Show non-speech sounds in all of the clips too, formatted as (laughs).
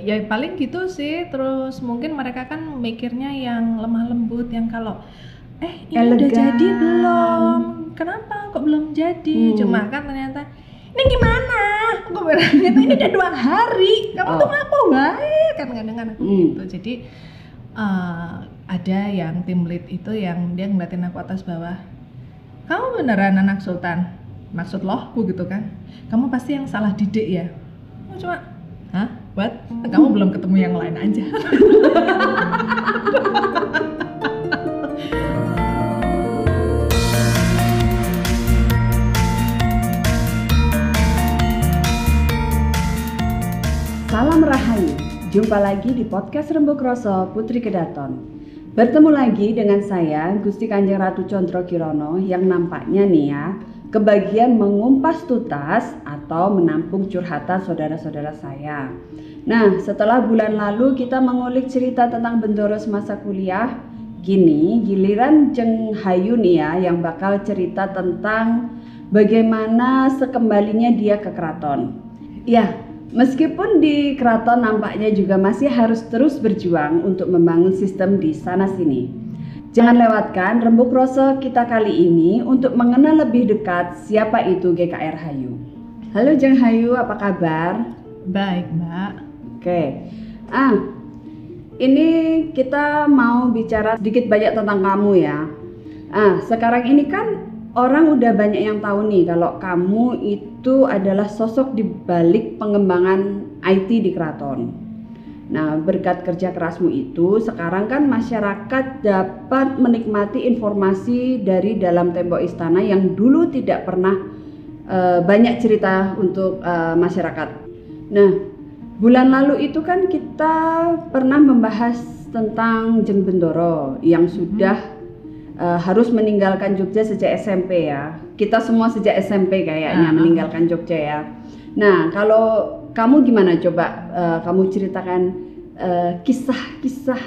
ya paling gitu sih. Terus mungkin mereka kan mikirnya yang lemah lembut yang kalau eh ini udah Elegan. jadi belum? Kenapa kok belum jadi? Hmm. cuma kan ternyata ini gimana? Aku bilang gitu ini udah dua hari. Kamu tuh Oh. ngapa wae. Kan kadang-kadang aku Hmm. gitu. Jadi eh, ada yang tim lead itu yang dia ngeliatin aku atas bawah kamu beneran anak sultan? Maksud loh? Aku gitu kan. Kamu pasti yang salah didik ya? Aku cuma hah what kamu belum ketemu yang lain aja Salam Rahayu, jumpa lagi di podcast Rembuk Roso Putri Kedaton. Bertemu lagi dengan saya Gusti Kanjeng Ratu Condro Kirono yang nampaknya nih ya kebagian mengumpas tutas atau menampung curhatan saudara-saudara saya. Nah, setelah bulan lalu kita mengulik cerita tentang Bendoro semasa kuliah, gini giliran Jeng Hayu nih ya yang bakal cerita tentang bagaimana sekembalinya dia ke keraton. Ya, meskipun di keraton nampaknya juga masih harus terus berjuang untuk membangun sistem di sana sini. Jangan lewatkan rembuk rose kita kali ini untuk mengenal lebih dekat siapa itu GKR Hayu. Halo Jeng Hayu, apa kabar? baik mbak Oke. Ah, ini kita mau bicara sedikit banyak tentang kamu ya. Ah, sekarang ini kan orang udah banyak yang tahu nih kalau kamu itu adalah sosok di balik pengembangan IT di keraton. Nah, berkat kerja kerasmu itu, sekarang kan masyarakat dapat menikmati informasi dari dalam tembok istana yang dulu tidak pernah eh, banyak cerita untuk eh, masyarakat. Nah, bulan lalu itu kan kita pernah membahas tentang Jeng Bendoro yang sudah eh, harus meninggalkan Jogja sejak SMP ya. Kita semua sejak SMP kayaknya Ah. meninggalkan Jogja ya. Nah, kalau kamu gimana coba eh, kamu ceritakan eh, kisah-kisah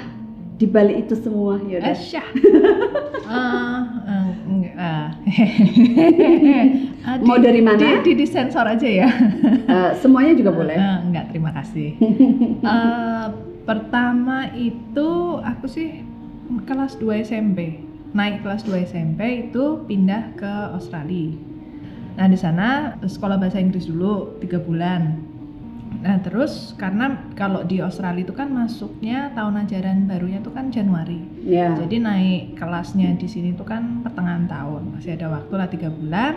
di balik itu semua ya udah. Asyah (laughs) Ah, eh, enggak, ah. (laughs) Ah, di- Mau dari mana? di, di, disensor aja ya Eh, semuanya juga boleh. Eh, enggak terima kasih (laughs) Eh, pertama itu aku sih kelas 2 SMP naik kelas 2 SMP itu pindah ke Australia nah di sana sekolah bahasa Inggris dulu tiga bulan. Nah terus karena kalau di Australia itu kan masuknya tahun ajaran barunya itu kan Januari. Ya. jadi naik kelasnya di sini tuh kan pertengahan tahun. Masih ada waktu lah tiga bulan.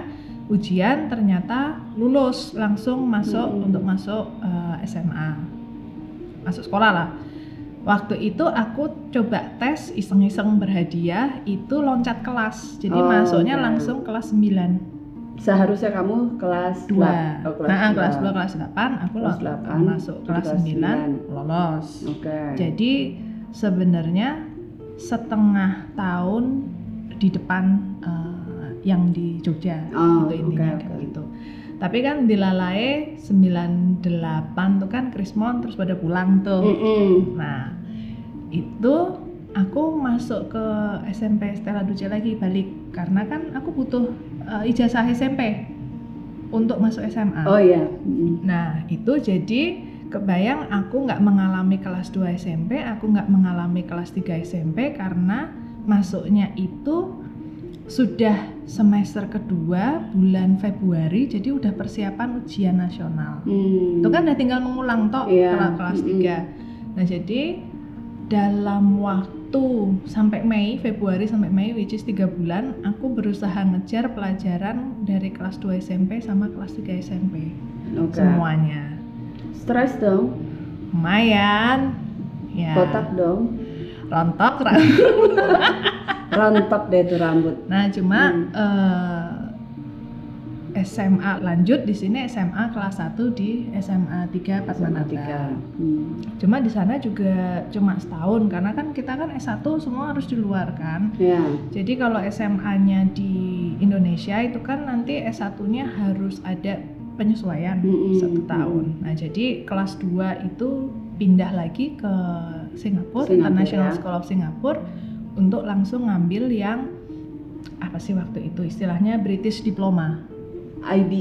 Ujian ternyata lulus langsung masuk Hmm. untuk masuk eh, SMA masuk sekolah lah. Waktu itu aku coba tes iseng-iseng berhadiah itu loncat kelas. Jadi Oh, masuknya oke. langsung kelas 9 Seharusnya kamu kelas 2 dua. Oh, nah dua. kelas 2 kelas 8 aku Kelas lo- delapan, masuk jadi kelas kelas 9 sembilan. lolos Oke. jadi sebenarnya setengah tahun di depan eh, yang di Jogja Oh, itu intinya kayak oke. gitu. Tapi kan di Lalae 98 tuh kan Krismon terus pada pulang tuh. Mm-mm. Nah, itu aku masuk ke SMP Stella Duce lagi balik karena kan aku butuh eh, ijazah SMP untuk masuk SMA. Oh iya. Nah, itu jadi kebayang aku nggak mengalami kelas 2 SMP, aku nggak mengalami kelas 3 SMP karena masuknya itu sudah semester kedua bulan Februari, jadi udah persiapan ujian nasional. Hmm. Itu kan udah tinggal mengulang toh Iya, kelas, kelas mm-mm. 3. Nah, jadi dalam waktu sampai Mei, Februari sampai Mei, which is 3 bulan, aku berusaha ngejar pelajaran dari kelas 2 SMP sama kelas 3 SMP Oke. semuanya Stres dong. lumayan ya Botak dong. rontok ra- (laughs) Rontok deh tuh rambut. nah cuma Hmm. eh, SMA lanjut di sini SMA kelas 1 di SMA 3 Sama Padmanaba. tiga. Hmm. Cuma di sana juga cuma setahun karena kan kita kan S1 semua harus di luar kan. Ya. Jadi kalau SMA-nya di Indonesia itu kan nanti S1-nya harus ada penyesuaian Mm-mm, satu mm-mm. tahun. Nah, jadi kelas 2 itu pindah lagi ke Singapura, Singapura, International ya. School of Singapore untuk langsung ngambil yang apa sih waktu itu istilahnya British Diploma. IB.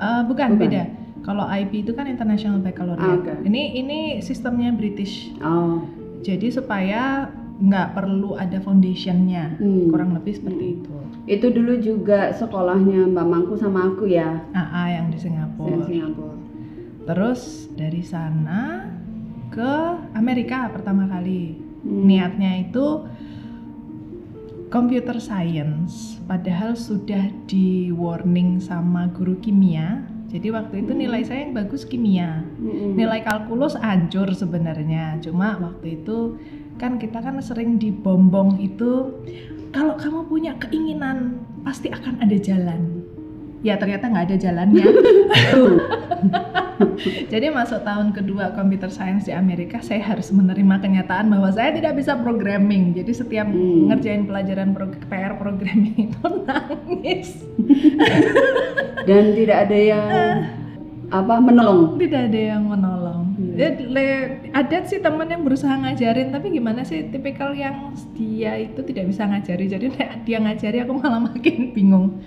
Eh, bukan, Bukan. beda. Kalau IB itu kan International Baccalaureate. Ah, oke. Ini ini sistemnya British. Oh. Jadi supaya nggak perlu ada foundationnya, Hmm. kurang lebih seperti itu. Itu dulu juga sekolahnya Mbak Mangku sama aku ya, AA yang di di Singapura. Singapura. Terus dari sana ke Amerika pertama kali. Hmm. Niatnya itu computer science, padahal sudah di warning sama guru kimia. Jadi waktu itu nilai saya yang bagus kimia. Mm-mm. Nilai kalkulus hancur sebenarnya. Cuma waktu itu kan kita kan sering dibombong itu kalau kamu punya keinginan pasti akan ada jalan. Ya ternyata nggak ada jalannya. Jadi masuk tahun kedua computer science di Amerika, saya harus menerima kenyataan bahwa saya tidak bisa programming. Jadi setiap Hmm. ngerjain pelajaran pro- PR programming itu (laughs) nangis. Dan tidak ada yang apa menolong. Tidak ada yang menolong. Hmm. Ya, le- ada sih teman yang berusaha ngajarin, tapi gimana sih tipikal yang dia itu tidak bisa ngajari. Jadi dia ngajari aku malah makin bingung.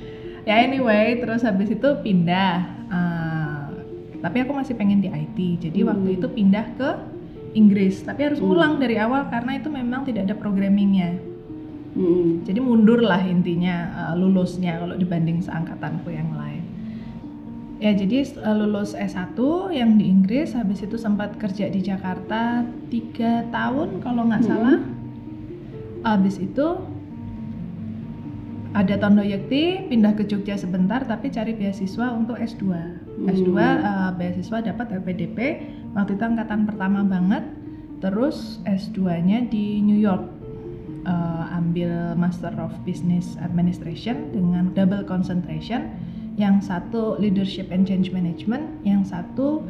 Ya anyway, terus habis itu pindah. Ah, tapi aku masih pengen di IT. Jadi Hmm. waktu itu pindah ke Inggris. Tapi harus Hmm. ulang dari awal karena itu memang tidak ada programmingnya. Mm-mm. Jadi mundur lah intinya uh, lulusnya kalau dibanding seangkatanku yang lain. Ya jadi uh, lulus S1 yang di Inggris, habis itu sempat kerja di Jakarta tiga tahun kalau nggak Hmm. salah. Habis itu ada Tondo Yekti, pindah ke Jogja sebentar tapi cari beasiswa untuk S2. S2 uh, beasiswa dapat LPDP, waktu itu angkatan pertama banget. Terus S2-nya di New York uh, ambil Master of Business Administration dengan double concentration. Yang satu Leadership and Change Management, yang satu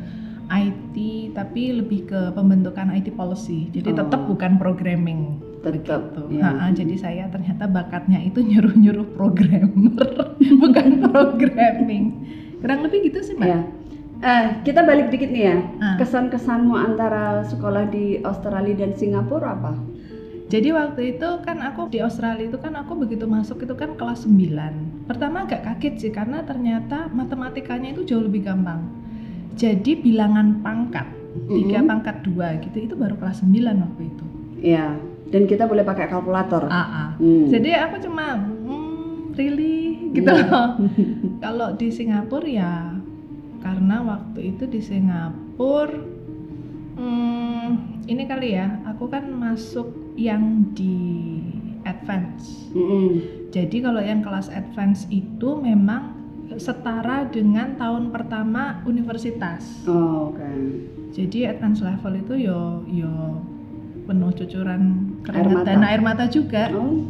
IT tapi lebih ke pembentukan IT policy. Jadi Oh. tetap bukan programming. Tetap, ya. Ha-ha, jadi saya ternyata bakatnya itu nyuruh-nyuruh programmer, (laughs) bukan programming. Kurang lebih gitu sih, Mbak. Ya. Eh, kita balik dikit nih ya. Ah. Kesan-kesanmu antara sekolah di Australia dan Singapura apa? Jadi waktu itu kan aku di Australia itu kan aku begitu masuk itu kan kelas 9 Pertama agak kaget sih karena ternyata matematikanya itu jauh lebih gampang Jadi bilangan pangkat, tiga Mm-mm. pangkat dua gitu, itu baru kelas 9 waktu itu Ya. Dan kita boleh pakai kalkulator. AA Hmm. Jadi aku cuma, hmm, really? Gitu loh (laughs) Kalau di Singapura ya karena waktu itu di Singapura hmm, ini kali ya, aku kan masuk yang di advance Mm-mm. Jadi kalau yang kelas advance itu memang setara dengan tahun pertama universitas. Oh, oke. Jadi advance level itu yo yo penuh cucuran keringat mata. dan air mata juga Oh.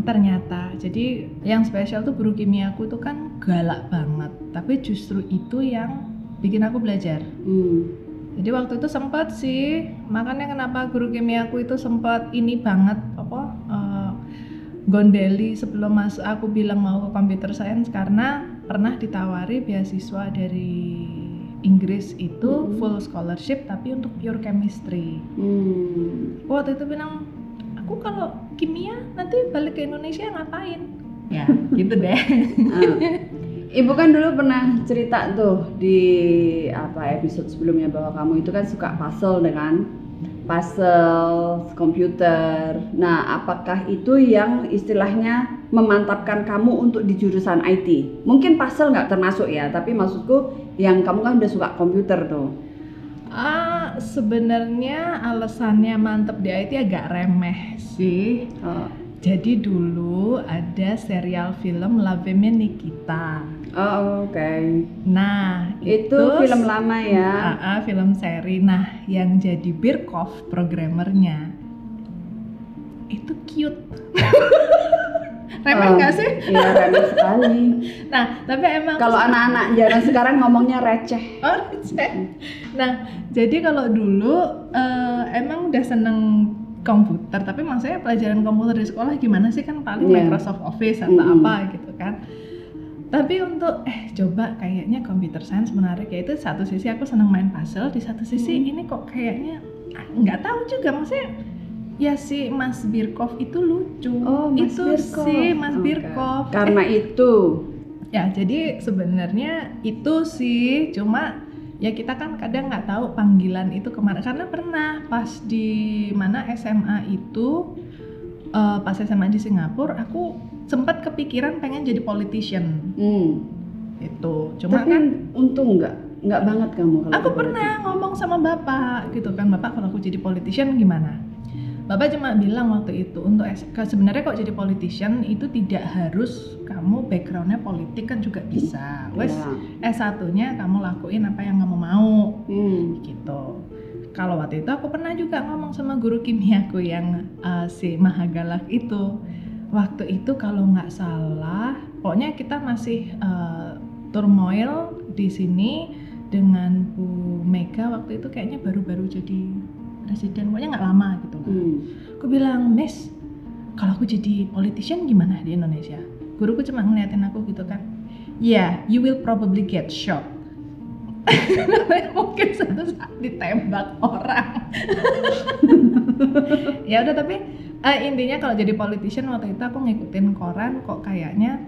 ternyata. Jadi yang spesial tuh guru kimiaku itu kan galak banget, tapi justru itu yang bikin aku belajar. Hmm. Jadi waktu itu sempat sih, makanya kenapa guru kimiaku itu sempat ini banget apa eh, gondeli sebelum masuk aku bilang mau ke computer science karena pernah ditawari beasiswa dari Inggris itu Mhm. full scholarship tapi untuk pure chemistry. Hmm. Waktu itu bilang aku kalau kimia nanti balik ke Indonesia ngapain? Ya gitu deh. Ah. Ibu kan dulu pernah cerita tuh di apa episode sebelumnya bahwa kamu itu kan suka puzzle dengan puzzle komputer. Nah, apakah itu yang istilahnya memantapkan kamu untuk di jurusan IT? Mungkin puzzle nggak termasuk ya, tapi maksudku yang kamu kan udah suka komputer tuh. Ah sebenarnya alasannya mantep di IT agak remeh sih. Oh, Jadi dulu ada serial film La Femme Nikita. oh, oke. Nah, Itu film lama ya. Ah, ah, film seri. Nah, yang jadi Birkov programmernya itu cute. (laughs) Remeh nggak sih? Iya, remeh sekali. (laughs) Nah, tapi emang Kalau anak-anak zaman sekarang ngomongnya receh. Oh, cek. Nah, jadi kalau dulu eh, emang udah seneng komputer, tapi maksudnya pelajaran komputer di sekolah gimana sih kan paling Iya. Microsoft Office atau Mm-mm. apa gitu kan. Tapi untuk eh coba kayaknya computer science menarik ya itu satu sisi aku seneng main puzzle, di satu sisi Hmm. ini kok kayaknya ah, nggak tahu juga maksudnya ya si Mas Birkov itu lucu. Oh, Mas itu Birkov. si Mas Oke. Birkov. Karena itu. Ya, jadi sebenarnya itu sih cuma ya kita kan kadang nggak tahu panggilan itu ke mana karena pernah pas di mana SMA itu eh, pas SMA di Singapura aku sempat kepikiran pengen jadi politician Hmm. itu cuma Tapi kan untung nggak nggak banget kamu kalau aku pernah ngomong sama bapak gitu kan bapak kalau aku jadi politician gimana bapak cuma bilang waktu itu untuk S- sebenarnya kok jadi politician itu tidak harus kamu backgroundnya politik kan juga bisa wes Ya. S1 nya kamu lakuin apa yang kamu mau Hmm. gitu kalau waktu itu aku pernah juga ngomong sama guru kimiaku yang uh, si Mahagalak itu waktu itu kalau nggak salah pokoknya kita masih uh, turmoil di sini dengan Bu Mega waktu itu kayaknya baru-baru jadi presiden pokoknya nggak lama gitu. Lah Hmm. aku bilang Miss kalau aku jadi politician gimana di Indonesia? Guruku cuma ngeliatin aku gitu kan. Yeah you will probably get shot (laughs) mungkin satu saat ditembak orang. (laughs) Ya udah tapi eh, intinya kalau jadi politician waktu itu aku ngikutin koran kok kayaknya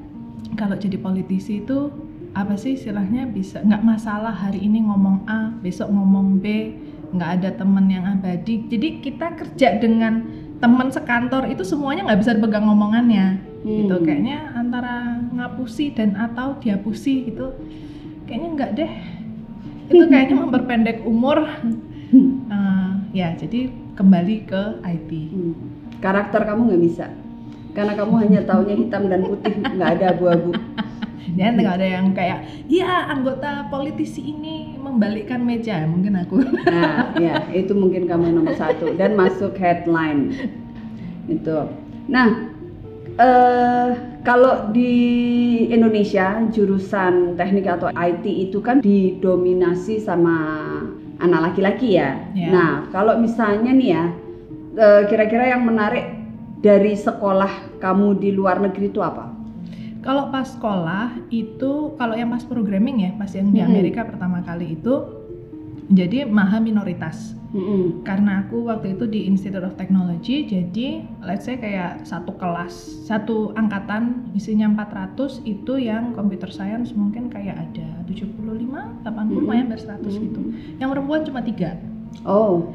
kalau jadi politisi itu apa sih istilahnya bisa nggak masalah hari ini ngomong A besok ngomong B nggak ada temen yang abadi. Jadi kita kerja dengan teman sekantor itu semuanya nggak bisa dipegang ngomongannya. Gitu. Hmm. kayaknya antara ngapusi dan atau diapusi gitu kayaknya enggak deh. Itu (laughs) kayaknya memperpendek umur. Eh, ya jadi kembali ke IT Hmm. Karakter kamu nggak bisa, karena kamu hanya taunya hitam dan putih, nggak ada abu-abu. (laughs) ya nggak ada yang kayak ya anggota politisi ini membalikkan meja mungkin aku Nah, ya itu mungkin kamu nomor satu dan masuk headline itu. Nah, eh kalau di Indonesia jurusan teknik atau IT itu kan didominasi sama anak laki-laki ya. Ya. Nah, kalau misalnya nih ya, eh, kira-kira yang menarik dari sekolah kamu di luar negeri itu apa? Kalau pas sekolah itu kalau yang pas programming ya pas yang di. Amerika pertama kali itu jadi maha minoritas. Mm-mm. karena aku waktu itu di Institute of Technology jadi let's say kayak satu kelas satu angkatan isinya 400 itu yang computer science mungkin kayak ada 75 80 lumayan dari 100 gitu. Yang perempuan cuma tiga. Oh,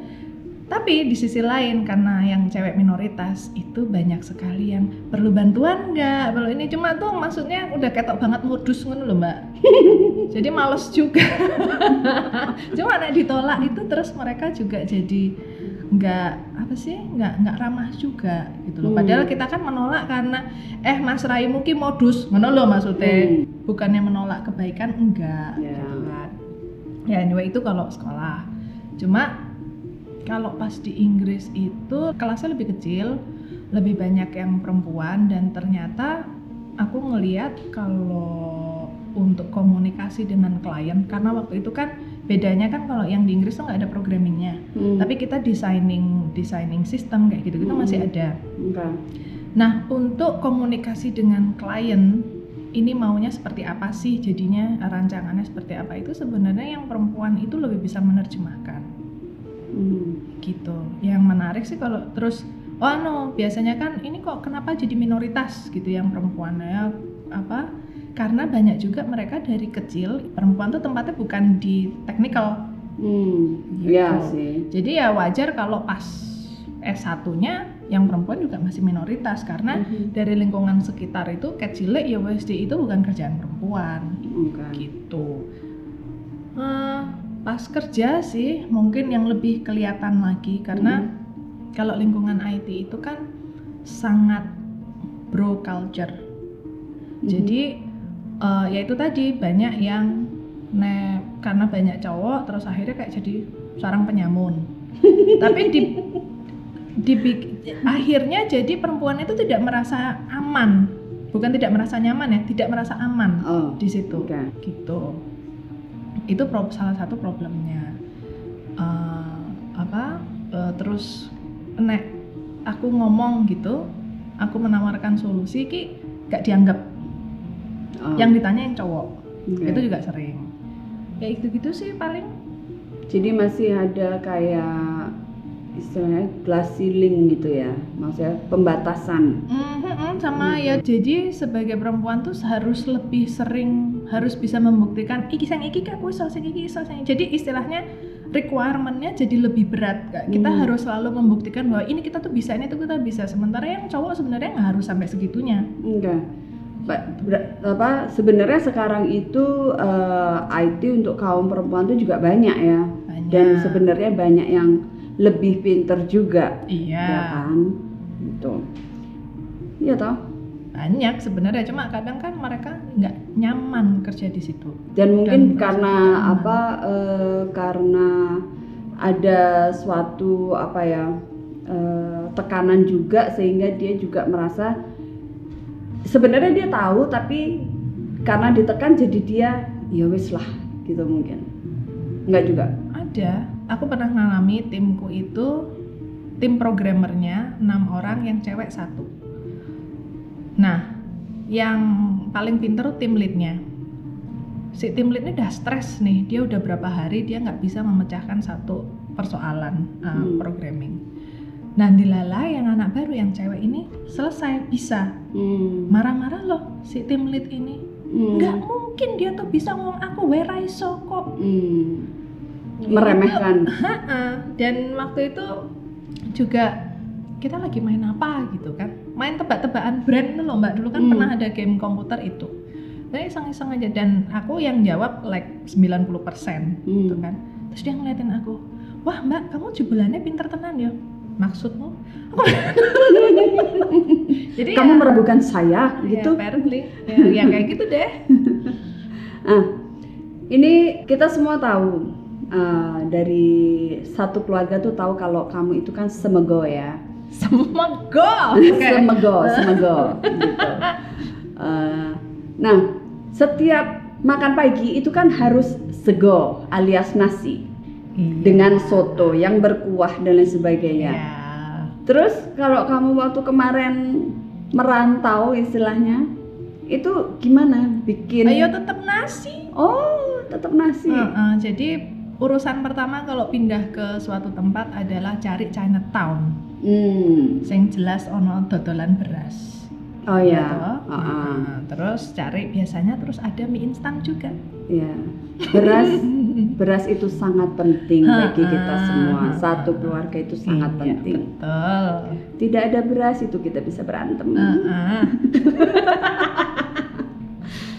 tapi di sisi lain karena yang cewek minoritas itu banyak sekali yang perlu bantuan nggak? Perlu ini cuma tuh maksudnya udah ketok banget modus ngono loh mbak. (laughs) Jadi males juga. (laughs) Cuma nek ditolak itu terus mereka juga jadi nggak apa sih nggak nggak ramah juga gitu loh Hmm. padahal kita kan menolak karena eh mas Rai mungkin modus. Ngono loh maksudnya. Hmm. bukannya menolak kebaikan? Enggak. Gitu kan ya anyway itu kalau sekolah. Cuma kalau pas di Inggris itu kelasnya lebih kecil lebih banyak yang perempuan dan ternyata aku ngeliat kalau untuk komunikasi dengan klien karena waktu itu kan bedanya kan kalau yang di Inggris tuh nggak ada programmingnya Hmm. tapi kita designing designing sistem kayak gitu masih Hmm. ada Enggak. Nah, untuk komunikasi dengan klien, ini maunya seperti apa sih jadinya rancangannya seperti apa itu sebenarnya yang perempuan itu lebih bisa menerjemahkan Hmm. gitu. Yang menarik sih kalau terus oh no, biasanya kan ini kok kenapa jadi minoritas gitu yang perempuannya apa? Karena banyak juga mereka dari kecil perempuan tuh tempatnya bukan di technical Hmm. Gitu. Iya sih. jadi ya wajar kalau pas S1-nya yang perempuan juga masih minoritas karena Mhm. dari lingkungan sekitar itu kecilek ya WSD itu bukan kerjaan perempuan Bukan. gitu. Eh, pas kerja sih mungkin yang lebih kelihatan lagi karena kalau lingkungan IT itu kan sangat bro culture. Mhm. Jadi eh, ya itu tadi banyak yang ne karena banyak cowok terus akhirnya kayak jadi sarang penyamun. (laughs) Tapi di dibik- akhirnya jadi perempuan itu tidak merasa aman, bukan tidak merasa nyaman ya, tidak merasa aman Oh. di situ Oke. gitu. Itu pro- salah satu problemnya. Eh, apa? eh, terus nek aku ngomong gitu, aku menawarkan solusi ki gak dianggap Oh. yang ditanya yang cowok Oke. itu juga sering ya itu gitu sih paling Jadi masih ada kayak istilahnya glass ceiling gitu ya, maksudnya pembatasan. Mhm, sama Hmm. ya jadi sebagai perempuan tuh harus lebih sering harus bisa membuktikan iki sang iki aku iso sing iki iso sing jadi istilahnya requirementnya jadi lebih berat Kak. kita Hmm. harus selalu membuktikan bahwa ini kita tuh bisa ini tuh kita bisa sementara yang cowok sebenarnya nggak harus sampai segitunya Enggak. Apa sebenarnya sekarang itu eh, IT untuk kaum perempuan itu juga banyak ya. banyak Dan sebenarnya banyak yang lebih pinter juga, iya ya kan? Gitu. Iya toh. Banyak sebenarnya cuma kadang kan mereka nggak nyaman kerja di situ Dan mungkin merasa karena apa? eh, karena ada suatu apa ya eh, tekanan juga sehingga dia juga merasa sebenarnya dia tahu tapi karena ditekan jadi dia ya wis lah gitu mungkin. Enggak juga. ada aku pernah ngalami timku itu tim programmernya enam orang yang cewek satu nah yang paling pinter tuh tim leadnya si tim lead ini udah stres nih dia udah berapa hari dia nggak bisa memecahkan satu persoalan uh, Hmm. programming nah dilala yang anak baru yang cewek ini selesai bisa Hmm. marah-marah loh si tim lead ini Hmm. nggak mungkin dia tuh bisa ngomong aku where I saw kok Hmm. Meremehkan. Ha-ha. dan waktu itu juga kita lagi main apa gitu kan main tebak-tebakan brand tuh loh mbak dulu kan Hmm. pernah ada game komputer itu jadi iseng-iseng aja dan aku yang jawab like 90% gitu Hmm. kan terus dia ngeliatin aku wah mbak kamu jubelannya pinter tenan ya maksudmu Aku- (laughs) jadi Kamu ya, meragukan saya ya, gitu. apparently ya, ya kayak gitu deh (laughs) Ah, ini kita semua tahu ah, dari satu keluarga tuh tahu kalau kamu itu kan semego ya. Semua go semego, semego gitu. Ah, nah, setiap makan pagi itu kan harus sego alias nasi. Dengan soto yang berkuah dan lain sebagainya. ya Terus kalau kamu waktu kemarin merantau istilahnya itu gimana? Bikin ayo tetap nasi. Oh, tetap nasi. Heeh, jadi urusan pertama kalau pindah ke suatu tempat adalah cari Chinatown Hmm. sing jelas ono dodolan beras Oh ya. Gitu. Heeh. Nah, terus cari biasanya terus ada mie instan juga Iya. Beras (laughs) beras itu sangat penting bagi kita semua. Satu keluarga itu sangat Iya, penting. betul Tidak ada beras itu kita bisa berantem. Heeh. (laughs)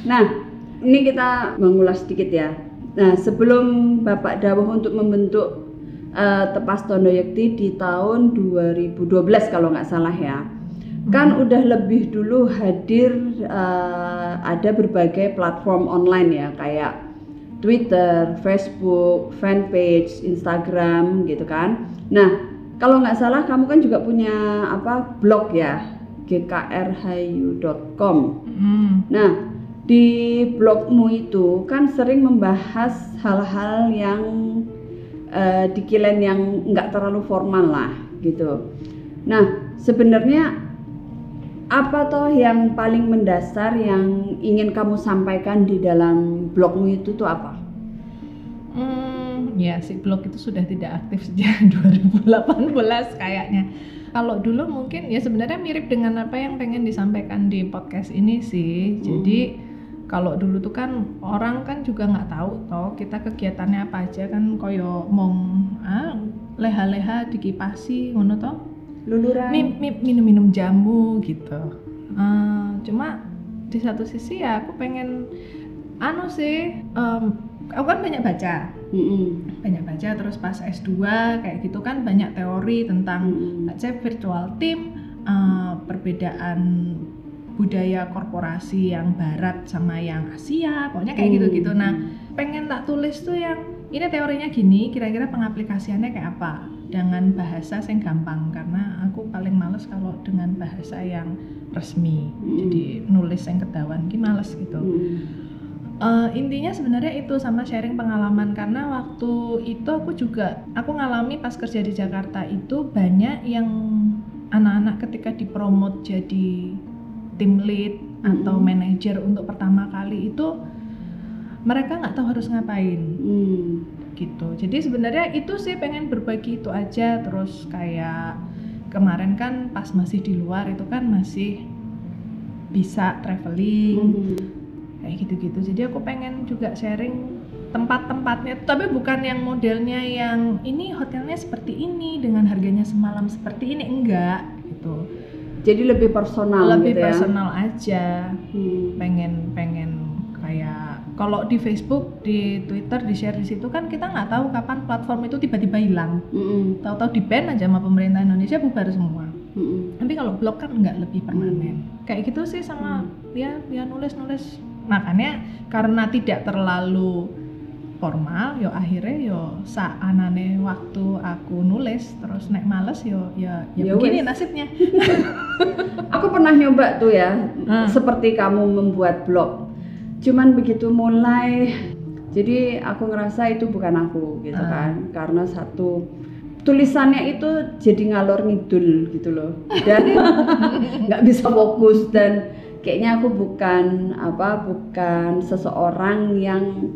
Nah, ini kita mengulas sedikit ya. Nah, sebelum Bapak Dawuh untuk membentuk eh, Tepas Tondo Yekti di tahun 2012 kalau nggak salah ya. Kan udah lebih dulu hadir eh, ada berbagai platform online ya kayak Twitter, Facebook, fanpage, Instagram gitu kan. Nah, kalau nggak salah kamu kan juga punya apa blog ya, gkrhayu.com. Hmm. Nah, di blogmu itu kan sering membahas hal-hal yang eh, dikilen yang nggak terlalu formal lah gitu. Nah, sebenarnya apa toh yang paling mendasar yang ingin kamu sampaikan di dalam blogmu itu tuh apa? Hmm, ya si blog itu sudah tidak aktif sejak (laughs) 2018 kayaknya. Kalau dulu mungkin ya sebenarnya mirip dengan apa yang pengen disampaikan di podcast ini sih. Jadi kalau dulu tuh kan orang kan juga nggak tahu toh kita kegiatannya apa aja kan koyo mong ah, leha-leha dikipasi ngono toh Luluran. Mi- mi- minum-minum jamu gitu. Eh, cuma di satu sisi ya aku pengen anu sih, em, aku kan banyak baca, Mm-mm. banyak baca terus pas S2 kayak gitu kan banyak teori tentang say virtual team, eh, perbedaan budaya korporasi yang barat sama yang Asia, pokoknya kayak Hmm. gitu-gitu. Nah, pengen tak tulis tuh yang ini teorinya gini, kira-kira pengaplikasiannya kayak apa dengan bahasa yang gampang karena aku paling males kalau dengan bahasa yang resmi. Hmm. Jadi nulis yang kedawan ki males gitu. Mm-mm. Eh, intinya sebenarnya itu sama sharing pengalaman karena waktu itu aku juga aku ngalami pas kerja di Jakarta itu banyak yang anak-anak ketika dipromot jadi tim lead atau Mm-mm. manajer untuk pertama kali itu mereka nggak tahu harus ngapain Mm. gitu. Jadi sebenarnya itu sih pengen berbagi itu aja terus kayak kemarin kan pas masih di luar itu kan masih bisa traveling Mm. kayak gitu-gitu jadi aku pengen juga sharing tempat-tempatnya tapi bukan yang modelnya yang ini hotelnya seperti ini dengan harganya semalam seperti ini enggak gitu Jadi lebih personal lebih gitu ya. personal aja Hmm. pengen pengen kayak kalau di Facebook di Twitter di share di situ kan kita nggak tahu kapan platform itu tiba-tiba hilang Mm-mm. tahu-tahu di ban aja sama pemerintah Indonesia bubar semua Mm-mm. tapi kalau blog kan nggak lebih permanen kayak gitu sih sama ya ya nulis nulis makanya karena tidak terlalu formal yo akhirnya yo saanane waktu aku nulis terus nek males yo ya Ya ya, begini wes. nasibnya (laughs) Aku pernah nyoba tuh ya, Hmm. seperti kamu membuat blog. Cuman begitu mulai, jadi aku ngerasa itu bukan aku gitu Hmm. kan, karena satu tulisannya itu jadi ngalor ngidul gitu loh, dan (laughs) nggak bisa fokus dan kayaknya aku bukan apa, bukan seseorang yang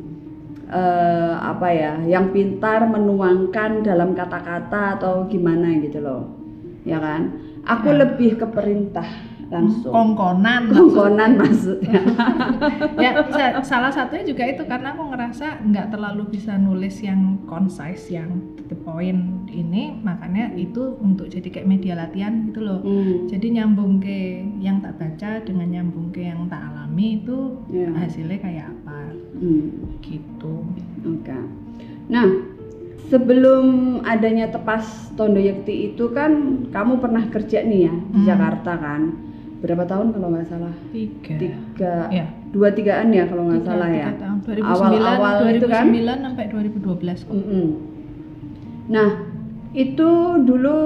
eh, apa ya, yang pintar menuangkan dalam kata-kata atau gimana gitu loh, ya kan? Aku Ya. lebih ke perintah langsung. kongkonan Kongkonan maksudnya. (laughs) ya sa- salah satunya juga itu karena aku ngerasa nggak terlalu bisa nulis yang concise yang the point ini makanya itu untuk jadi kayak media latihan gitu loh Hmm, jadi nyambung ke yang tak baca dengan nyambung ke yang tak alami itu ya. hasilnya kayak apa Hmm, gitu Oke. Nah, sebelum adanya Tepas Tondo Yekti itu kan kamu pernah kerja nih ya di Hmm. Jakarta kan? Berapa tahun kalau nggak salah? tiga Tiga, ya dua tigaan ya kalau nggak salah tiga ya. tahun 2009 Awal-awal itu kan? 2009 sampai 2012 kok Mm-mm. Nah, itu dulu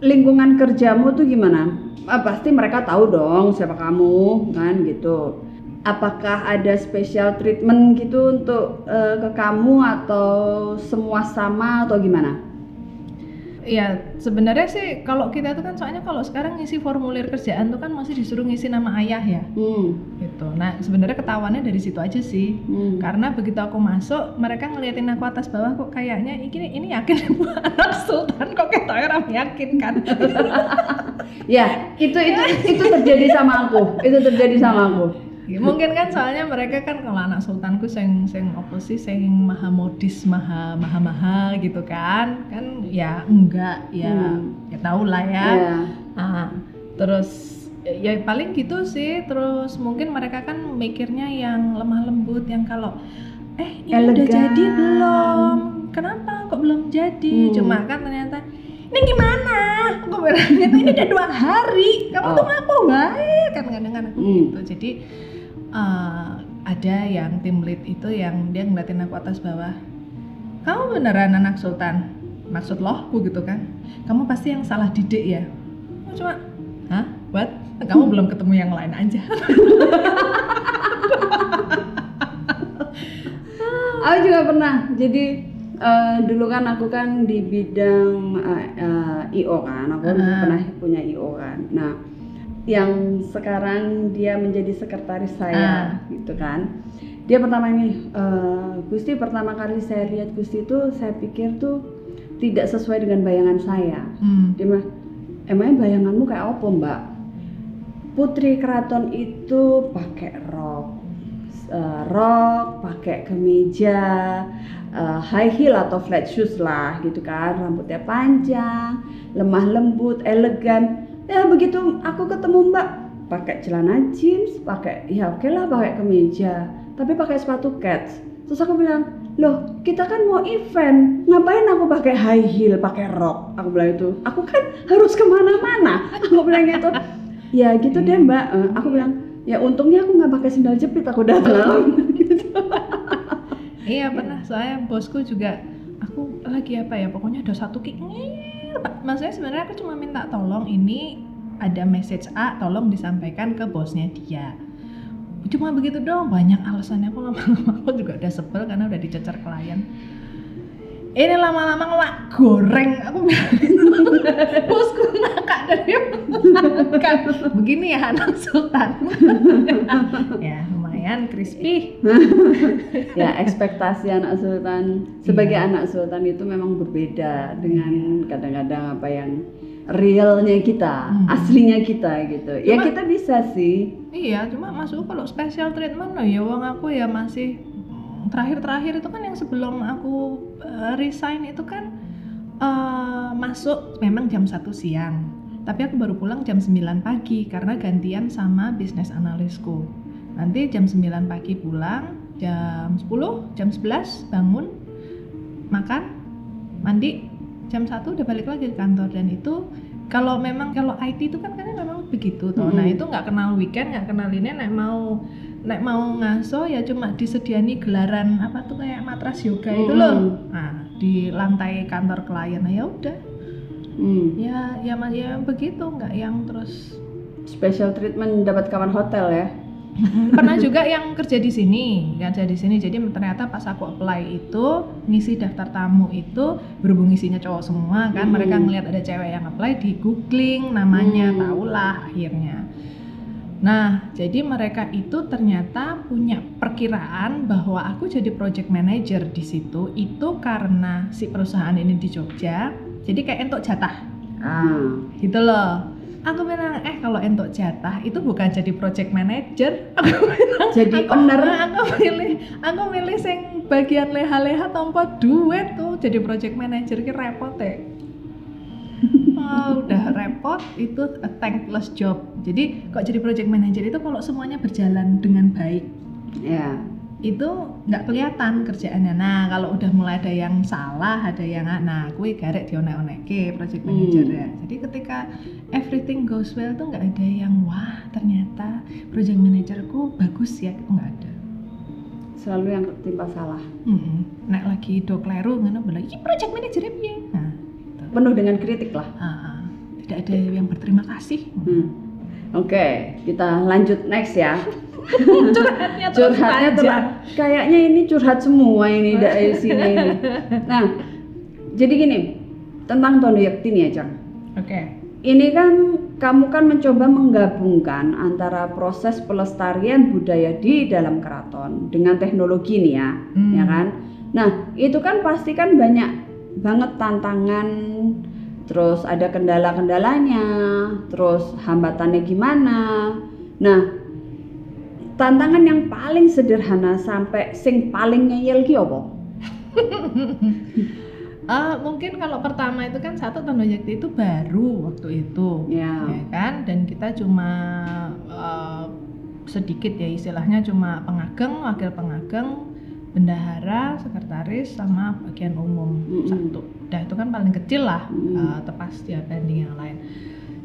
lingkungan kerjamu tuh gimana? Ah, pasti mereka tahu dong siapa kamu kan gitu. Apakah ada special treatment gitu untuk eh, ke kamu atau semua sama atau gimana? Ya sebenarnya sih kalau kita tuh kan soalnya kalau sekarang ngisi formulir kerjaan tuh kan masih disuruh ngisi nama ayah ya Hmm. gitu. Nah sebenarnya ketahuannya dari situ aja sih. hmm. Karena begitu aku masuk, mereka ngeliatin aku atas bawah kok kayaknya ini ini yakin (laughs) anak sultan kok kayak orang yakin kan. (laughs) Ya, itu itu itu terjadi sama aku. Itu terjadi sama aku. Ya, mungkin kan soalnya mereka kan kalau anak sultanku sing sing opo sih sing maha modis maha maha maha gitu kan kan ya enggak ya Hmm. ya tau lah ya. Ya. Ah, terus ya paling gitu sih. Terus mungkin mereka kan mikirnya yang lemah lembut yang kalau eh ini udah Elegan. jadi belum? Kenapa kok belum jadi? Hmm. Cuma kan ternyata ini gimana? Aku bilang gitu, ini udah dua hari. Kamu Oh. tuh ngapa baik kan kadang-kadang aku Hmm. gitu. Jadi eh, ada yang tim lead itu yang dia ngeliatin aku atas bawah. Kamu beneran anak sultan? Maksud lohku gitu kan? Kamu pasti yang salah didik ya? Aku cuma, hah? What? Kamu belum ketemu yang lain aja. (laughs) Aku juga pernah. Jadi eh, dulu kan aku kan di bidang eh, eh, IO kan. Aku Ah. pernah punya IO kan. Nah, yang sekarang dia menjadi sekretaris saya gitu kan. Dia pertama ini eh, Gusti pertama kali saya lihat Gusti itu saya pikir tuh tidak sesuai dengan bayangan saya. Hmm. Dia bilang, emangnya bayanganmu kayak apa mbak? Putri keraton itu pakai rok, eh, rok, pakai kemeja, eh, high heel atau flat shoes lah gitu kan, rambutnya panjang, lemah lembut, elegan. Ya begitu aku ketemu mbak, pakai celana jeans, pakai ya oke lah pakai kemeja, tapi pakai sepatu kets. Terus aku bilang, loh kita kan mau event, ngapain aku pakai high heel, pakai rok? Aku bilang itu, aku kan harus ke mana-mana. Aku bilang gitu, ya gitu deh mbak. Eh, aku bilang, ya untungnya aku nggak pakai sendal jepit, aku datang. gitu. Iya pernah, soalnya bosku juga aku lagi apa ya, pokoknya ada satu kick. Maksudnya sebenarnya aku cuma minta tolong ini ada message A, tolong disampaikan ke bosnya dia. Cuma begitu dong, banyak alasannya aku lama-lama (laughs) aku juga udah sebel karena udah dicecer klien. Ini lama-lama ngelak goreng, aku (laughs) bosku ngakak dari (laughs) begini ya anak sultan ya lumayan crispy (laughs) ya ekspektasi anak sultan sebagai Iya. anak sultan itu memang berbeda dengan kadang-kadang apa yang realnya kita, Hmm. aslinya kita gitu. ya Cuma- kita bisa sih. iya cuma masuk kalau special treatment no ya uang aku ya masih mm, terakhir-terakhir itu kan yang sebelum aku eh, resign itu kan eh, masuk memang jam 1 siang tapi aku baru pulang jam 9 pagi karena gantian sama bisnis analisku nanti jam 9 pagi pulang jam 10 jam 11 bangun makan mandi jam 1 udah balik lagi ke kantor dan itu kalau memang kalau IT itu kan kan memang begitu tuh. Nah Mm-mm. itu nggak kenal weekend, nggak kenal ini, nek mau nek mau ngaso ya cuma disediani gelaran apa tuh kayak matras yoga itu Mm-mm. loh. Nah di lantai kantor klien, nah ya udah, Hmm. ya ya ya begitu, nggak yang terus. Special treatment dapat kawan hotel ya. (laughs) Pernah juga yang kerja di sini, kerja di sini. Jadi ternyata pas aku apply itu ngisi daftar tamu itu berhubung isinya cowok semua kan, Hmm. mereka ngelihat ada cewek yang apply di googling namanya, Hmm. tahulah akhirnya. Nah, jadi mereka itu ternyata punya perkiraan bahwa aku jadi project manager di situ itu karena si perusahaan ini di Jogja. Jadi kayak entuk jatah Ah. gitu loh. Aku bilang, eh kalau entuk jatah itu bukan jadi project manager. (laughs) Aku (laughs) bilang, Jadi aku, owner. (laughs) Aku milih, aku milih sing bagian leha-leha tanpa duit tuh jadi project manager ki repot ya. Oh, udah repot itu a thankless job. Jadi kok jadi project manager itu kalau semuanya berjalan dengan baik Ya. Itu nggak kelihatan kerjaannya. Nah kalau udah mulai ada yang salah, ada yang nah, kue garek dionek-onekke project Hmm. manager ya. Jadi ketika everything goes well tuh nggak ada yang wah ternyata project managerku bagus ya, itu nggak ada. Selalu yang ketimpa salah. Mm Nek lagi do kleru ngono bilang, "Iki project manager piye?" Nah, gitu. Penuh dengan kritik lah. Ah, ah. tidak ada yang berterima kasih. Hmm. Oke, kita lanjut next ya. (laughs) (laughs) Curhatnya terus Curhatnya terus kayaknya ini curhat semua ini dari sini ini. (laughs) Nah, jadi gini, tentang Tondo Yakti ya, Cang. Oke. Ini kan kamu kan mencoba menggabungkan antara proses pelestarian budaya di dalam keraton dengan teknologi nih ya, Hmm. ya kan? Nah, itu kan pasti kan banyak banget tantangan, terus ada kendala-kendalanya, terus hambatannya gimana. Nah, tantangan yang paling sederhana sampai sing paling ngeyel ki apa? (laughs) Eh, mungkin kalau pertama itu kan satu Tondo Yakti itu baru waktu itu. Ya. ya kan dan kita cuma eh, sedikit ya istilahnya cuma pengageng wakil pengageng bendahara sekretaris sama bagian umum Mm-mm. satu dah itu kan paling kecil lah Mm. eh, tepas dia banding yang lain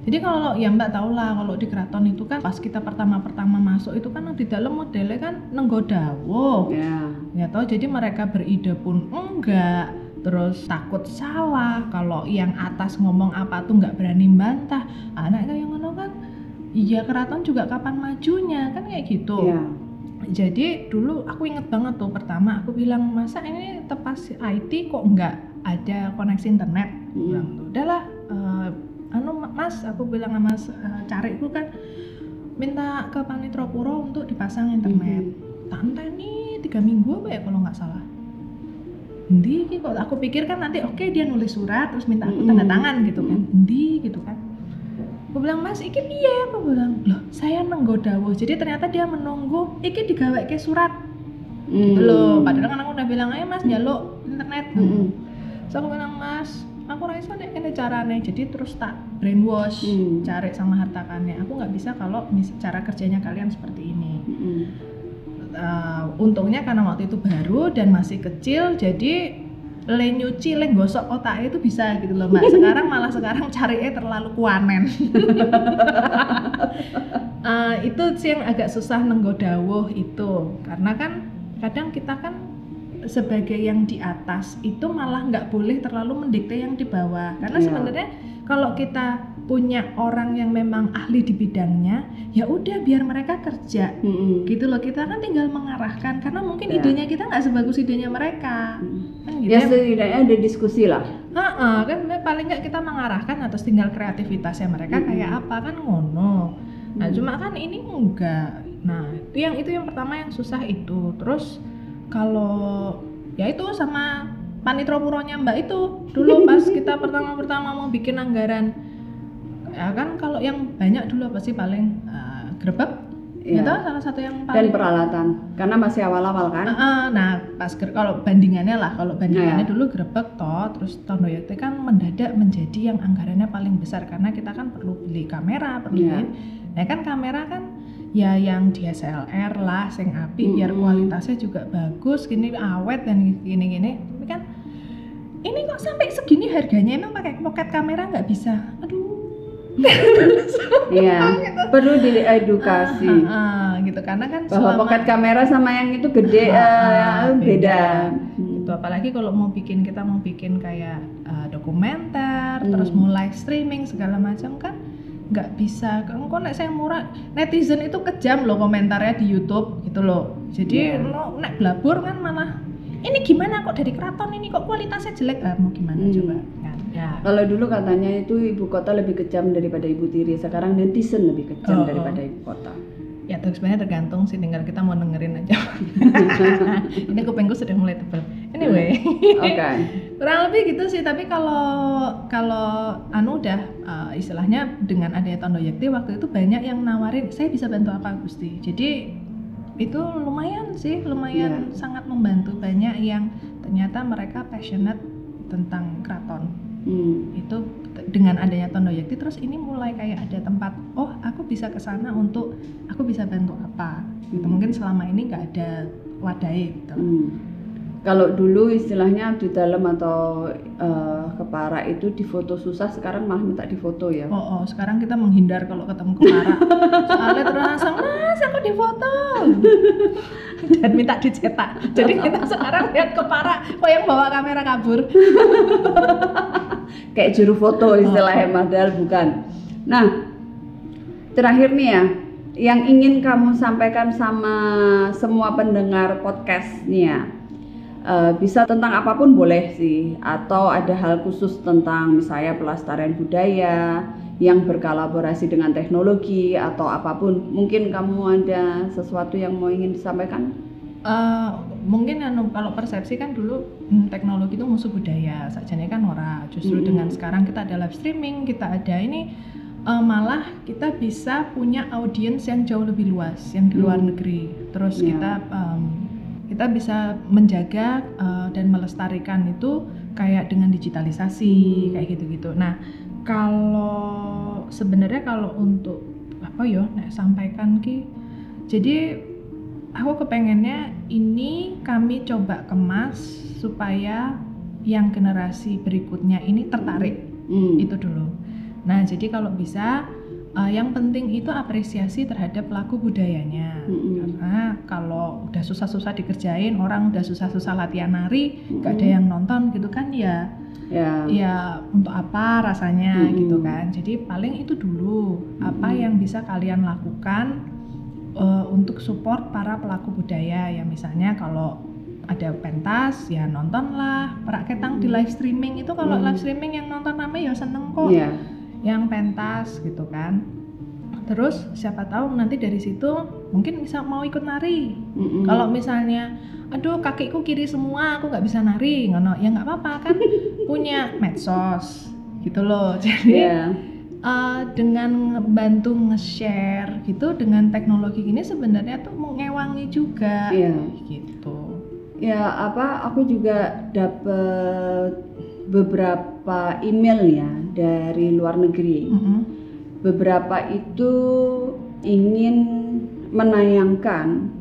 jadi kalau ya mbak tau lah kalau di keraton itu kan pas kita pertama-pertama masuk itu kan di dalam modelnya kan nenggodawo Ya. ya toh jadi mereka beride pun enggak terus takut salah kalau yang atas ngomong apa tuh nggak berani bantah anak kayak ngono kan iya keraton juga kapan majunya kan kayak gitu Ya. jadi dulu aku inget banget tuh pertama aku bilang masa ini tepas IT kok nggak ada koneksi internet Hmm. bilang tuh udahlah eh, anu mas aku bilang sama mas eh, cariku kan minta ke Panitro Puro untuk dipasang internet. Tante nih tiga minggu apa ya kalau nggak salah? Endi iki kok? Aku pikir kan nanti oke dia nulis surat terus minta aku tanda Mm-mm. tangan gitu kan. Endi gitu kan. Aku bilang mas iki piye? Aku bilang loh saya nenggo dawuh. Jadi ternyata dia menunggu iki digawe ke surat. Gitu Hmm. loh. Padahal kan aku udah bilang ayo mas jaluk internet. Mm-mm. so aku bilang mas aku rasa nih ini caranya jadi terus tak brainwash Hmm. cari sama hartakannya aku nggak bisa kalau cara kerjanya kalian seperti ini. Mm-mm. Uh, untungnya karena waktu itu baru dan masih kecil jadi le nyuci le gosok otak itu bisa gitu loh mbak. (laughs) Sekarang malah sekarang cari terlalu kuanen. Uh, (laughs) itu sih yang agak susah nenggodawuh itu. Karena kan kadang kita kan sebagai yang di atas itu malah nggak boleh terlalu mendikte yang di bawah karena Iya. sebenarnya kalau kita punya orang yang memang ahli di bidangnya ya udah biar mereka kerja Mm-mm. gitu loh kita kan tinggal mengarahkan karena mungkin Ya. idenya kita nggak sebagus idenya mereka kan gitu Ya ya setidaknya ada diskusi lah. Heeh, kan sebenarnya paling nggak kita mengarahkan atas tinggal kreativitasnya mereka Mm-mm. kayak apa kan ngono nah Mm. cuma kan ini enggak nah itu yang itu yang pertama yang susah itu terus kalau ya itu sama panitro puronya mbak itu dulu pas (laughs) kita pertama-pertama mau bikin anggaran ya kan kalau yang banyak dulu pasti paling eh, grebek Iya. itu salah satu yang dan paling peralatan karena masih awal-awal kan Ah, ah, nah pas kalau bandingannya lah kalau bandingannya Iya. dulu grebek toh terus Tondo Yekti kan mendadak menjadi yang anggarannya paling besar karena kita kan perlu beli kamera perlu beli nah kan kamera kan ya yang DSLR lah sing api biar Mm-mm. kualitasnya juga bagus gini awet dan gini-gini tapi kan ini kok sampai segini harganya emang pakai pocket kamera nggak bisa aduh (laughs) iya gitu. perlu diedukasi Ah, ah, gitu karena kan bahwa selama- pocket kamera sama yang itu gede eh, ah, beda, beda. Hmm. gitu apalagi kalau mau bikin kita mau bikin kayak uh, dokumenter Hmm. terus mau live streaming segala macam kan nggak bisa kok nek saya murah netizen itu kejam loh komentarnya di YouTube gitu loh jadi Iya. lo nek blabur kan malah ini gimana kok dari keraton ini kok kualitasnya jelek ah, mau gimana Hmm. coba kan ya Kalau dulu katanya itu ibu kota lebih kejam daripada ibu tiri, sekarang netizen lebih kejam oh. daripada ibu kota. Ya terus sebenarnya tergantung sih tinggal kita mau dengerin aja. (laughs) Ini kupengku sudah mulai tebal. Anyway. Oke. kurang lebih gitu sih tapi kalau kalau anu udah uh, istilahnya dengan adanya Tondo Yakti waktu itu banyak yang nawarin saya bisa bantu apa Gusti? Jadi itu lumayan sih lumayan sangat membantu. Banyak yang ternyata mereka passionate tentang keraton. Hmm. itu dengan adanya Tondo Yakti terus ini mulai kayak ada tempat oh aku bisa ke sana untuk aku bisa bantu apa gitu Hmm. mungkin selama ini nggak ada wadai gitu Hmm. Kalau dulu istilahnya di dalam atau eh, kepara itu difoto susah, sekarang malah minta difoto ya. Oh, oh, sekarang kita menghindar kalau ketemu kepara. Soalnya langsung, mas aku difoto. Dan minta dicetak. Jadi kita sekarang lihat kepara, kok yang bawa kamera kabur. (laughs) Kayak juru foto istilahnya padahal bukan. Nah, terakhir nih ya, yang ingin kamu sampaikan sama semua pendengar podcast nih ya. Eh, bisa tentang apa pun boleh sih atau ada hal khusus tentang misalnya pelestarian budaya yang berkolaborasi dengan teknologi atau apa pun mungkin kamu ada sesuatu yang mau ingin disampaikan Eh, mungkin anu, kalau persepsi kan dulu hmm, teknologi itu musuh budaya, sajane kan ora. Justru Mm-mm. dengan sekarang kita ada live streaming, kita ada ini eh, malah kita bisa punya audiens yang jauh lebih luas, yang di luar Hmm. negeri. Terus Ya. kita em, kita bisa menjaga eh, dan melestarikan itu kayak dengan digitalisasi Hmm. kayak gitu-gitu. Nah, kalau sebenarnya kalau untuk apa ya, nek sampaikan ki, jadi aku kepengennya ini kami coba kemas supaya yang generasi berikutnya ini tertarik Hmm. itu dulu. Nah, jadi kalau bisa eh, yang penting itu apresiasi terhadap pelaku budayanya. Mm-mm. Karena kalau udah susah-susah dikerjain, orang udah susah-susah latihan nari, gak ada Mm-mm. yang nonton gitu kan ya, ya ya untuk apa rasanya Mm-mm. gitu kan. Jadi paling itu dulu apa Mm-mm. yang bisa kalian lakukan eh, untuk support para pelaku budaya ya misalnya kalau ada pentas ya nontonlah peraketang di Mm. live streaming itu kalau Mm. live streaming yang nonton rame ya seneng kok ya yang pentas gitu kan. Terus siapa tahu nanti dari situ mungkin bisa mau ikut nari. Mm-mm. kalau misalnya aduh kakiku kiri semua aku nggak bisa nari ngono. Ya nggak apa-apa kan (laughs) punya medsos gitu loh. Jadi ya eh, dengan bantu nge-share gitu dengan teknologi ini sebenarnya tuh mengewangi juga Iya. gitu. Ya apa aku juga dapat beberapa email ya dari luar negeri. Mm-mm. Beberapa itu ingin menayangkan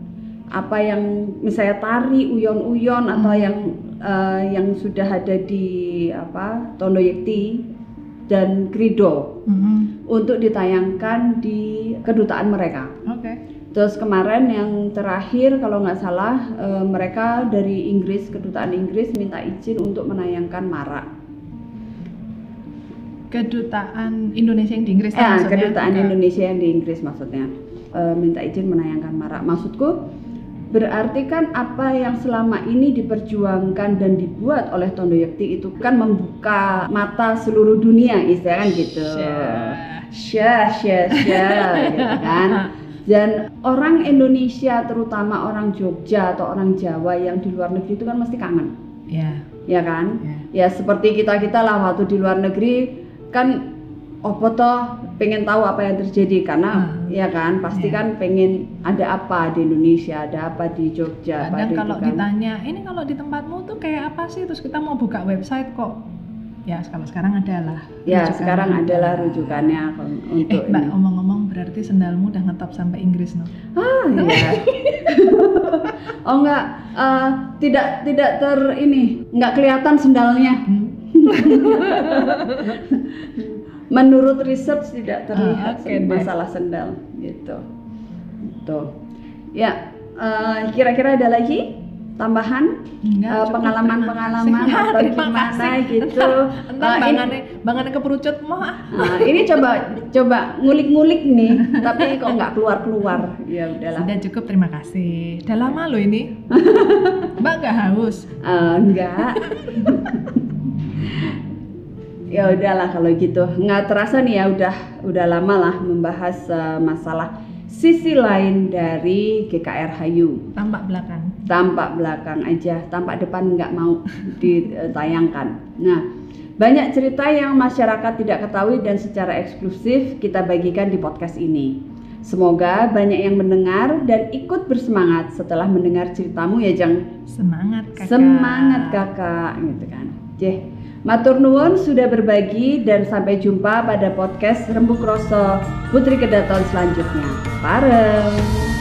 apa yang misalnya tari uyon-uyon atau Hmm. yang eh, yang sudah ada di apa Tondo Yekti dan Krido Mm-mm. untuk ditayangkan di kedutaan mereka. Terus kemarin yang terakhir kalau nggak salah eh, mereka dari Inggris kedutaan Inggris minta izin untuk menayangkan Mara. kedutaan Indonesia yang di Inggris Ya, maksudnya? kedutaan Enggak. Indonesia yang di Inggris maksudnya Eh, minta izin menayangkan Mara. Maksudku berarti kan apa yang selama ini diperjuangkan dan dibuat oleh Tondo Yekti itu kan membuka mata seluruh dunia istilahnya kan gitu. Syah, syah, syah, gitu kan. (laughs) Dan orang Indonesia terutama orang Jogja atau orang Jawa yang di luar negeri itu kan mesti kangen, ya ya kan? ya Ya seperti kita kita lah waktu di luar negeri kan opo toh pengen tahu apa yang terjadi karena Hmm. ya kan pasti Iya. kan pengen ada apa di Indonesia ada apa di Jogja apa kadang di- kalau kan. ditanya ini kalau di tempatmu tuh kayak apa sih terus kita mau buka website kok ya kalau sekarang ada lah ya rujukannya sekarang ada. adalah rujukannya untuk eh mbak ini. ngomong-ngomong berarti sendalmu udah ngetop sampai Inggris no Ah, iya. (laughs) oh enggak, eh, tidak tidak ter ini, enggak kelihatan sendalnya. Hmm. (laughs) Menurut research tidak terlihat Ah, oke deh. masalah sendal gitu. Tuh. Ya, eh, kira-kira ada lagi tambahan Enggak, cukup, pengalaman-pengalaman atau gimana kasih. gitu. Entar Eh, ini- bangannya, bangannya keperucut mau ah. Nah, ini coba coba ngulik-ngulik nih, tapi kok nggak keluar-keluar. Ya udahlah. Sudah cukup, terima kasih. Udah lama loh ini. (laughs) Mbak nggak haus? Eh, enggak. ya udahlah kalau gitu. Nggak terasa nih ya udah udah lama lah membahas eh, masalah sisi lain dari GKR Hayu. Tampak belakang. Tampak belakang aja, tampak depan nggak mau ditayangkan. Nah, banyak cerita yang masyarakat tidak ketahui dan secara eksklusif kita bagikan di podcast ini. Semoga banyak yang mendengar dan ikut bersemangat setelah mendengar ceritamu ya Jang. Semangat kakak. Semangat kakak gitu kan. Jeh. Matur nuwun sudah berbagi dan sampai jumpa pada podcast Rembuk Roso Putri Kedaton selanjutnya. Pareng.